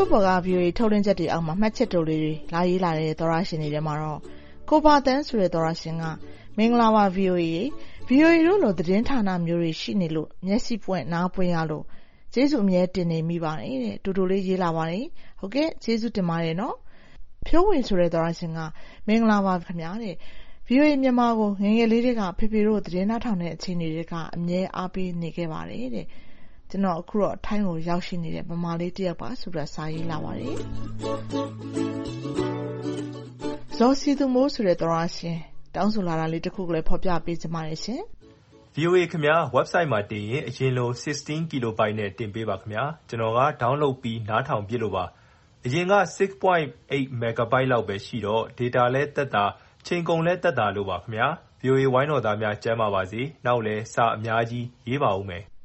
Facebook ပေါ်က VOA ထုတ်လွှင့်ချက်တွေအောက်မှာ မှတ်ချက်တိုလေးတွေလာရေးလာတဲ့သောတရှင်တွေထဲမှာတော့ကိုဘာသန်းဆိုတဲ့သောတရှင်က“မင်္ဂလာပါ VOA ရေ။ VOA တို့လိုသတင်းဌာနမျိုးတွေရှိနေလို့မျက်စိပွင့်နားပွင့်ရလို့ကျေးဇူးအမြဲတင်နေမိပါတယ်။တိုတိုလေးရေးလာပါတယ်။ဟုတ်ကဲ့ကျေးဇူးတင်ပါတယ်။ဖြိုးဝေဆိုတဲ့သောတရှင်က“မင်္ဂလာပါခင်ဗျာ။ VOA မြန်မာကိုငယ်ငယ်လေးတည်းကဖေဖေတို့သတင်းနားထောင်တဲ့အချိန်တွေထဲကအမြဲအားပေးနေခဲ့ပါတယ်။ ကျနော်အခုတော့ထိုင်းကိုရောက်ရှိနေတဲ့ဗမာလေးတယောက်ပါ။”ဆိုပြီးစာရေးလာပါတယ်။ဇော်စည်သူမိုးဆိုတဲ့သောတရှင်တောင်းဆိုလာတာလေးတခုကိုလည်းဖော်ပြပေးချင်ပါတယ်။ VOA ခင်များ Website မှာတင်ရင်အရင်လို16 Kilobyte နဲ့တင်ပေးပါခင်များ။ကျနော်က Download ပြီးနားထောင်ဖြစ်လို့ပါ။အရင်က6.8 Megabyte လောက်ပဲရှိတော့ Data လည်းသက်သာ၊အချိန်ကုန်လည်းသက်သာလို့ပါခင်များ။ VOA ဝိုင်းတော်သားများကျန်းမာပါစေ။နောက်လည်းစာအများကြီးရေးပါအုံးမယ်။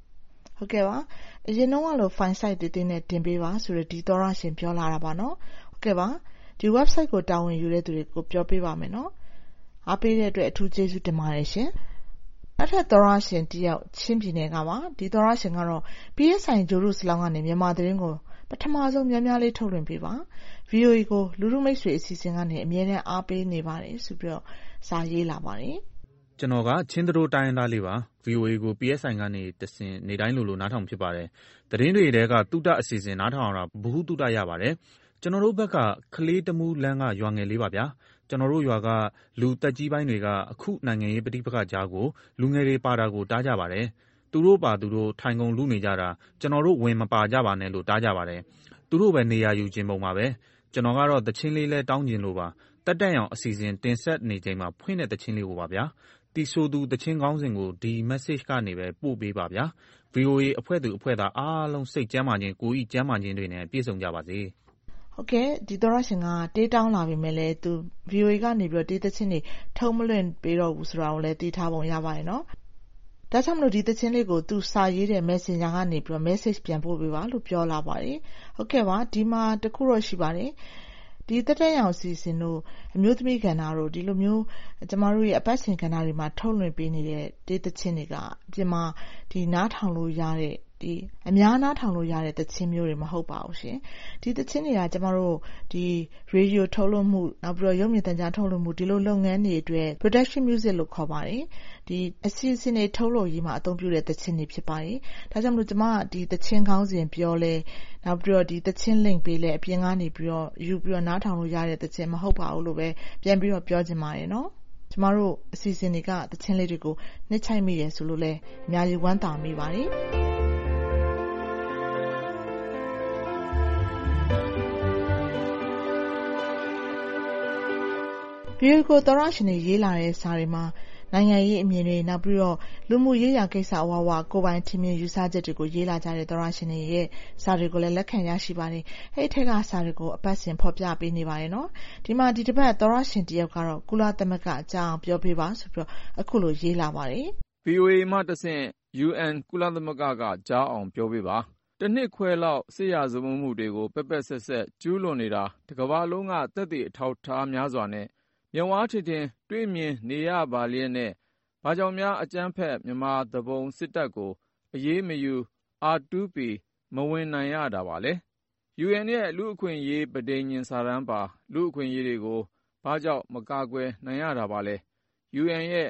ဟုတ်ကဲ့ပါ။အရင်တုန်းကလို File Size သေးသေးနဲ့တင်ပေးပါဆိုတဲ့ဒီသောတရှင်ပြောလာတာပါ။ဟုတ်ကဲ့ပါ။ဒီ Website ကိုတာဝန်ယူတဲ့သူတွေကိုပြောပေးပါမယ်။အားပေးတဲ့အတွက်အထူးကျေးဇူးတင်ပါတယ်ရှင်။နောက်ထပ်သောတရှင်တယောက်ချင်းပြည်နယ်ကပါ။ဒီသောတရှင်ကတော့ PSI ဂြိုဟ်တုစလောင်းကနေမြန်မာသတင်းကိုပထမဆုံးများများလေးထုတ်လွှင့်ပေးပါ။ VOA ကိုလူထုမိတ်ဆွေအစီအစဉ်ကနေအမြဲတမ်းအားပေးနေပါတယ်ဆိုပြီးစာရေးလာပါတယ်။ ကျနော်က ချင်းသတို့ တိုင်းရင်းသားလေးပါ။ VOA ကို PSI ကနေတဆင့် နေ့တိုင်းလိုလို နားထောင်ဖြစ်ပါတယ်။သတင်းတွေထဲက သုတအစီအစဉ် နားထောင်ရတာ ဗဟုသုတ ရပါတယ်။ကျနော်တို့ဘက်က ကလေးတမူးလမ်းက ရွာငယ်လေးပါဗျာ။ကျနော်တို့ရွာက လူသက်ကြီးပိုင်းတွေက အခုနိုင်ငံရေးပဋိပက္ခကြားကို လူငယ်တွေပါတာကို တားကြပါတယ်။သူတို့ပါသူတို့ ထိုင်ခုံလုနေကြတာ ကျနော်တို့ ဝင်မပါကြပါနဲ့လို့ တားကြပါတယ်။သူတို့ပဲ နေရာယူချင်ပုံပါပဲ။ကျနော်ကတော့ သီချင်းလေးလည်း တောင်းချင်လို့ပါ။သက်တမ်းရောင်အစီအစဉ် တင်ဆက်နေချိန်မှာ ဖွင့်တဲ့သီချင်းလေးကိုပါဗျာ။ သီဆိုသူ သီချင်းခေါင်းစဉ်ကို ဒီ Message ကနေပဲ ပို့ပေးပါဗျာ။ VOA အဖွဲ့သူ အဖွဲ့သားအားလုံး စိတ်ကျန်းမာခြင်း ကိုယ်၏ကျန်းမာခြင်းတွေနဲ့ ပြည့်စုံကြပါစေ။ဟုတ်ကဲ့ ဒီသောတရှင်က တေးတောင်းလာပေမဲ့လည်း သူ VOA ကနေပြီးတော့ တေးသချင်းတွေ ထုတ်မလွှင့်ပေးတော့ဘူးဆိုတာကိုလည်း သိထားပုံရပါတယ်နော်။ဒါကြောင့်မလို့ ဒီသချင်းလေးကို သူစာရေးတဲ့ Messenger ကနေပြီးတော့ message ပြန်ပို့ပေးပါလို့ ပြောလာပါတယ်။ဟုတ်ကဲ့ပါ ဒီမှာ တခုတော့ ရှိပါတယ်။ ဒီသက်တမ်းရောင်အစီအစဉ်တို့အမျိုးသမီးကဏ္ဍတို့ဒီလိုမျိုးကျမတို့ရဲ့အပတ်စဉ်ကဏ္ဍတွေမှာထုတ်လွှင့်ပေးနေတဲ့တေးသချင်းတွေကအပြင်မှာနားထောင်လို့ရတဲ့ အများနားထောင်လို့ရတဲ့သီချင်းမျိုးတွေမဟုတ်ပါဘူး။ဒီသီချင်းတွေကကျမတို့ရေဒီယိုထုတ်လွှင့်မှု၊ရုပ်မြင်သံကြားထုတ်လွှင့်မှုဒီလိုလုပ်ငန်းတွေအတွက် Production Music လို့ခေါ်ပါတယ်။ဒီအစီအစဉ်တွေထုတ်လုပ်ရေးမှာအသုံးပြုတဲ့သီချင်းတွေဖြစ်ပါတယ်။ဒါကြောင့်မို့ကျမကဒီသီချင်းခေါင်းစဉ်ပြောလည်းနောက်ပြီးတော့ဒီသီချင်း Link ပေးလည်းအပြင်ကနေယူပြီးတော့နားထောင်လို့ရတဲ့သီချင်းမဟုတ်ပါဘူးလို့ပဲပြန်ပြီးတော့ပြောချင်ပါတယ်။ကျမတို့အစီအစဉ်တွေကသီချင်းလေးတွေကိုနှစ်ခြိုက်မိတယ်ဆိုလို့လည်းအများကြီးဝမ်းသာမိပါတယ်။ VOA ကို သောတရှင်တွေ ရေးလာတဲ့စာတွေမှာ နိုင်ငံရေးအမြင်တွေ နောက်ပြီးတော့ လူမှုရေးရာကိစ္စအဝဝ ကိုယ်ပိုင်ထင်မြင်ယူဆချက်တွေကို ရေးလာကြတဲ့ သောတရှင်တွေရဲ့ စာတွေကိုလည်း လက်ခံရရှိပါတယ်။အဲဒီထဲက စာတွေကို အပတ်စဉ် ဖော်ပြပေးနေပါတယ်နော်။ဒီမှာ ဒီတစ်ပတ် သောတရှင်တယောက်ကတော့ ကုလသမဂ္ဂအကြောင်း ပြောပေးပါဆိုပြီးတော့အခုလို ရေးလာပါတယ်။ VOA မှတဆင့် UN ကုလသမဂ္ဂက ကြားအောင်ပြောပေးပါ။တနှစ်ခွဲလောက် စစ်ရာဇဝတ်မှုတွေကို ပက်ပက်စက်စက် ကျူးလွန်နေတာ တကမ္ဘာလုံးက သက်သေအထောက်ထားများစွာနဲ့ မျက်ဝါးထင်ထင် တွေ့မြင်နေရပါလျက်နဲ့ ဘာကြောင့်များ အကြမ်းဖက် မြန်မာသူပုန်စစ်တပ်ကို အရေးမယူ R2P မဝင်နိုင်ရတာပါလဲ။ UN ရဲ့ လူ့အခွင့်အရေး ပဋိညာဉ်စာတမ်းပါ လူ့အခွင့်အရေးတွေကို ဘာကြောင့် မကာကွယ်နိုင်ရတာပါလဲ။ UN ရဲ့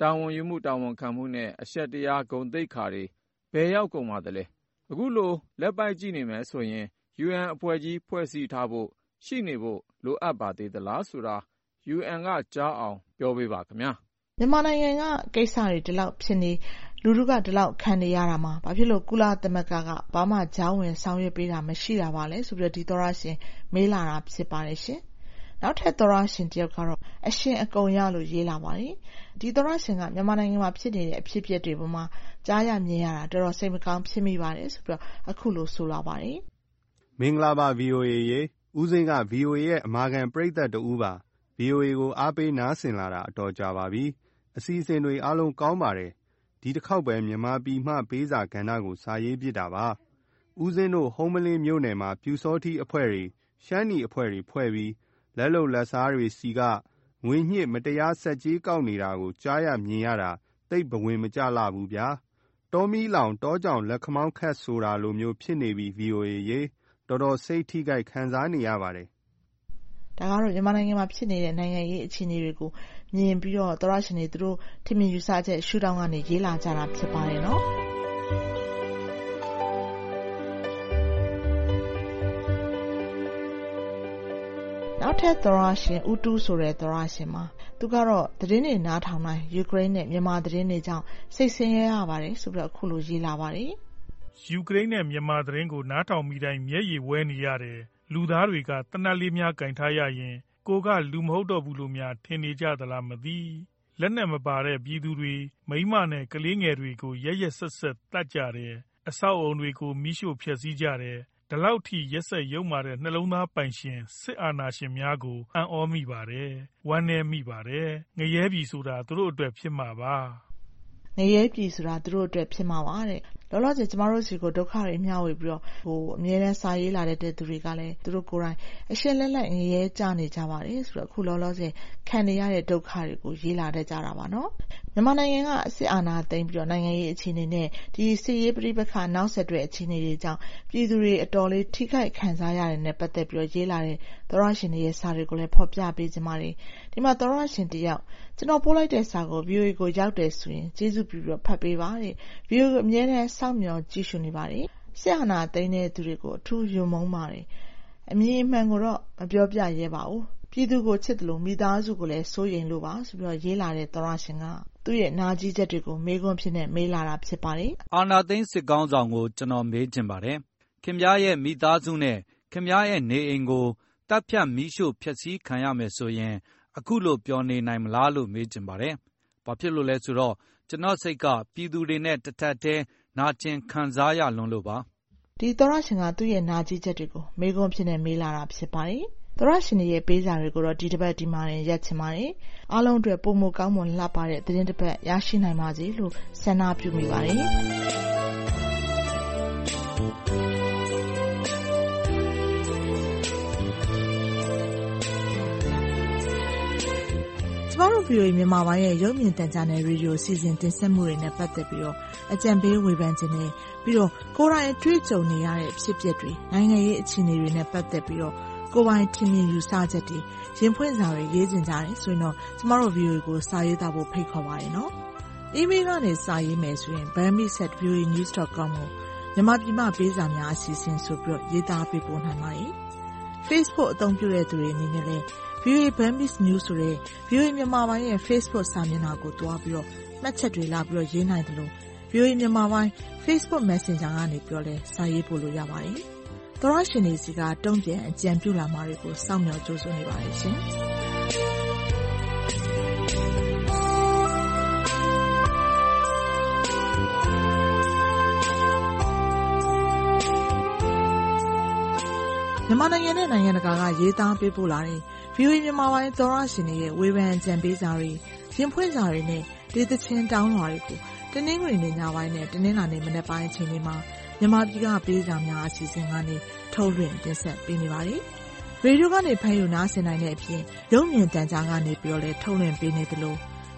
တာဝန်ယူမှု တာဝန်ခံမှုနဲ့ အရှက်တရား ဂုဏ်သိက္ခာတွေ ဘယ်ရောက်ကုန်ပါသလဲ။အခုလို လက်ပိုက်ကြည့်နေမယ်ဆိုရင် UN အဖွဲ့ကြီး ဖွဲ့စည်းထားဖို့ ရှိနေဖို့ လိုအပ်ပါသေးသလားဆိုတာ UN ကကြားအောင် ပြောပေးပါခင်ဗျာ။မြန်မာနိုင်ငံက ကိစ္စတွေ ဒီလောက်ဖြစ်နေ လူထုက ဒီလောက်ခံနေရတာမှာ ဘာဖြစ်လို့ ကုလသမဂ္ဂက ဘာမှ ကြားဝင်ဆောင်ရွက်ပေးတာ မရှိတာပါလဲဆိုပြီးတော့ဒီသောရရှင် မေးလာတာ ဖြစ်ပါတယ်ရှင်။နောက်ထပ် သောရရှင်တယောက်ကတော့ အရှင်အကုန်ရလို့ ရေးလာပါတယ်။ဒီသောရရှင်က မြန်မာနိုင်ငံမှာ ဖြစ်နေတဲ့ အဖြစ်အပျက်တွေပေါ်မှာ ကြားရမြင်ရတာ တော်တော်စိတ်မကောင်း ဖြစ်မိပါတယ်ဆိုပြီးတော့အခုလို ဆိုလာပါတယ် မင်္ဂလာပါ VOA ရေ။ဦးစိမ်းက VOA ရဲ့ အမာခံပရိသတ်တဦးပါ။ VOA ကို အားပေးနားဆင်လာတာ အတော်ကြာပါပြီ။အစီအစဉ်တွေ အားလုံးကောင်းပါတယ်။ဒီတခေါက်ပဲ မြန်မာပြည်မှ ပေးစာကဏ္ဍကို စာရေးဖြစ်တာပါ။ဦးစိမ်းတို့ ဟုမ္မလင်းမြို့နယ်မှာ ပျူစောထီးအဖွဲ့တွေ၊ရှမ်းနီအဖွဲ့တွေဖွဲ့ပြီး လက်လုပ်လက်စားတွေဆီက ငွေညှစ် မတရား ဆက်ကြေးကောက်နေတာကို ကြားရမြင်ရတာ သိပ်ဘဝင်မကျလှဘူးဗျာ။တောမီးလောင် တောကြောင် လက်ခမောင်းခတ် ဆိုတာလိုမျိုး ဖြစ်နေပြီ VOA ရေ။တော်တော် စိတ်ထိခိုက်ခံစားနေရပါတယ်။ ဒါကတော့မြန်မာနိုင်ငံမှာဖြစ်နေတဲ့နိုင်ငံရေးအခြေအနေတွေကိုမြင်ပြီးတော့သောတရှင်တွေသူတို့ထင်မြင်ယူဆချက်ရှုထောင့်ကနေရေးလာကြတာဖြစ်ပါတယ်နော်။နောက်ထပ်သောတရှင်ဦးတူးဆိုတဲ့သောတရှင်ပါ။သူကတော့သတင်းတွေနားထောင်တိုင်းယူကရိန်းနဲ့မြန်မာသတင်းတွေကြောင့်စိတ်ဆင်းရဲရပါတယ်ဆိုပြီးအခုလိုရေးလာပါတယ်ယူကရိန်းနဲ့မြန်မာသတင်းကိုနားထောင်မိတိုင်းမျက်ရည်ဝဲနေရတယ်။ လူသားတွေက သေနတ်လေးများ ကိုင်ထားရရင် ကိုယ်က လူမဟုတ်တော့ဘူးလို့များ ထင်နေကြသလားမသိ။လက်နက်မပါတဲ့ ပြည်သူတွေ၊မိန်းမနဲ့ ကလေးငယ်တွေကို ရက်ရက်စက်စက် သတ်ကြတယ်။အဆောက်အဦတွေကို မီးရှို့ဖျက်ဆီးကြတယ်။ဒီလောက်ထိ ရက်စက်ယုတ်မာတဲ့ နှလုံးသားပိုင်ရှင် စစ်အာဏာရှင်များကို အံ့သြမိပါတယ်။ဝမ်းနည်းမိပါတယ်။ငရဲပြည်ဆိုတာ သူတို့အတွက် ဖြစ်မှာပါ။ ငရဲပြည်ဆိုတာ သူတို့အတွက် ဖြစ်မှာပါတဲ့ လောလောဆယ် ကျမတို့ဆီကို ဒုက္ခတွေ မျှဝေပြီးတော့ အမြဲတမ်း စာရေးလာတတ်တဲ့ သူတွေကလည်း သူတို့ကိုယ်တိုင် အရှက်လက်လက်ငရဲကျနေကြပါတယ်ဆိုတော့အခုလောလောဆယ် ခံနေရတဲ့ ဒုက္ခတွေကို ရေးလာတတ်ကြတာပါနော်။ မြန်မာနိုင်ငံကစစ်အာဏာသိမ်းပြီးတော့နိုင်ငံရေးအခြေအနေနဲ့ဒီစစ်ရေးပဋိပက္ခနောက်ဆက်တွဲအခြေအနေတွေကြောင့်ပြည်သူတွေအတော်လေးထိခိုက်ခံစားရတာနဲ့ပတ်သက်ပြီးတော့ရေးလာတဲ့သောတရှင်တွေရဲ့စာတွေကိုလည်းဖော်ပြပေးချင်ပါတယ်။ဒီမှာသောတရှင်တယောက်“ကျနော်ပို့လိုက်တဲ့စာကို VOA ကိုရောက်တယ်ဆိုရင်ကျေးဇူးပြုပြီးဖတ်ပေးပါ။ VOA ကိုအမြဲတမ်းစောင့်မျှော်ကြည့်ရှုနေပါတယ်။စစ်အာဏာသိမ်းတဲ့သူတွေကိုအထူးရန်မုန်းပါတယ်။အမည်အမှန်ကိုတော့မပြောပြရဲပါဘူး။ ပြည်သူကိုချစ်သလို မိသားစုကိုလည်း စိုးရိမ်လို့ပါဆိုပြီး ရေးလာတဲ့သောတရှင်က သူ့ရဲ့ နာကျည်းချက်တွေကို မေးခွန်းအဖြစ်မေးလာတာဖြစ်ပါတယ်။အာဏာသိမ်းစစ်ခေါင်းဆောင်ကို ကျနော်မေးချင်ပါတယ်။ခင်ဗျားရဲ့ မိသားစုနဲ့ ခင်ဗျားရဲ့ နေအိမ်ကို သတ်ဖြတ်မီးရှို့ဖျက်ဆီးခံရမယ်ဆိုရင် အခုလိုပျော်နေနိုင်မလားလို့ မေးချင်ပါတယ်။ဘာဖြစ်လို့လဲဆိုတော့ ကျနော့်စိတ်က ပြည်သူတွေနဲ့ တထပ်တည်း နာကျင်ခံစားရလွန်းလို့ပါ။”ဒီသောတရှင်က သူ့ရဲ့ နာကျည်းချက်တွေကို မေးခွန်းအဖြစ်မေးလာတာဖြစ်ပါတယ်။ သောတရှင်တွေရဲ့ပေးစာတွေကိုတော့ဒီတပတ်ဒီမှာတင်ရပ်ချင်ပါတယ်။အားလုံးအတွက်ပိုမိုကောင်းမွန်လှပတဲ့သီတင်းတပတ်ရရှိနိုင်ပါစေလို့ဆန္ဒပြုမိပါတယ်။ကျမတို့ VOA မြန်မာပိုင်းရဲ့ရုပ်မြင်သံကြားနယ်ရေဒီယိုအစီအစဉ်တင်ဆက်မှုတွေနဲ့ပတ်သက်ပြီးအကြံပေးဝေဖန်ချင်တယ်။ပြီးတော့ကိုယ်တိုင်အတွေ့အကြုံနေရတဲ့အဖြစ်အပျက်တွေ၊နိုင်ငံရေးအခြေအနေတွေနဲ့ပတ်သက်ပြီး ကိုယ်ပိုင်ထင်မြင်ယူဆချက်တွေ၊ရင်ဖွင့်စာတွေရေးချင်ကြတယ်ဆိုရင်တော့ကျမတို့ VOA ကိုစာရေးသားဖို့ဖိတ်ခေါ်ပါတယ်။အီးမေးလ်ကနေစာရေးမယ်ဆိုရင် burmese@voanews.com ကိုမြန်မာပြည်မှပေးစာများအစီအစဉ်ဆိုပြီးရေးသားပေးပို့နိုင်ပါတယ်။ Facebook အသုံးပြုတဲ့သူတွေအနေနဲ့လည်း VOA Burmese News ဆိုတဲ့ VOA မြန်မာပိုင်းရဲ့ Facebook စာမျက်နှာကိုသွားပြီးတော့မှတ်ချက်တွေလာပြီးတော့ရေးနိုင်တယ်လို့ VOA မြန်မာပိုင်း Facebook Messenger ကနေပြောလဲစာရေးပို့လို့ရပါတယ်။ သောရရှင်တွေစီကတုံ့ပြန်အကြံပြုလာမှာတွေကိုစောင့်မျှော်ကြိုးစားနေပါတယ်ရှင်။မြန်မာနိုင်ငံနဲ့နိုင်ငံတကာကရေးသားပေးပို့လာတဲ့ VOA မြန်မာပိုင်းသောတရှင်တွေရဲ့ဝေဖန်အကြံပေးစာတွေ၊ရင်ဖွင့်စာတွေနဲ့ဒေသချင်းတောင်းလွှာတွေကိုတနင်္ဂနွေနေ့ညပိုင်းနဲ့တနင်္လာနေ့မနက်ပိုင်းအချိန်တွေမှာ မြန်မာပြည်ကပေးစာများအစီအစဉ်ကနေထုတ်လွှင့်တင်ဆက်ပေးနေပါတယ်။ရေဒီယိုကနေဖမ်းယူနားဆင်နိုင်တဲ့အပြင်ရုပ်မြင်သံကြားကနေလည်းထုတ်လွှင့်ပေးနေသလို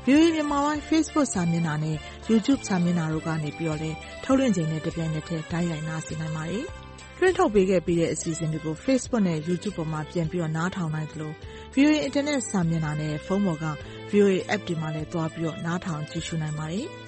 VOA မြန်မာပိုင်း Facebook စာမျက်နှာနဲ့ YouTube စာမျက်နှာတို့ကနေလည်းထုတ်လွှင့်ချိန်နဲ့တပြိုင်နက်တည်းတိုက်ရိုက်နားဆင်နိုင်ပါတယ်။လွှင့်ထုတ်ပေးခဲ့ပြီးတဲ့အစီအစဉ်တွေကို Facebook နဲ့ YouTube ပေါ်မှာပြန်ပြီးနားထောင်နိုင်သလို VOA အင်တာနက်စာမျက်နှာနဲ့ဖုန်းပေါ်က VOA App တွေမှာလည်းသွားပြီးနားထောင်ကြည့်ရှုနိုင်ပါတယ်။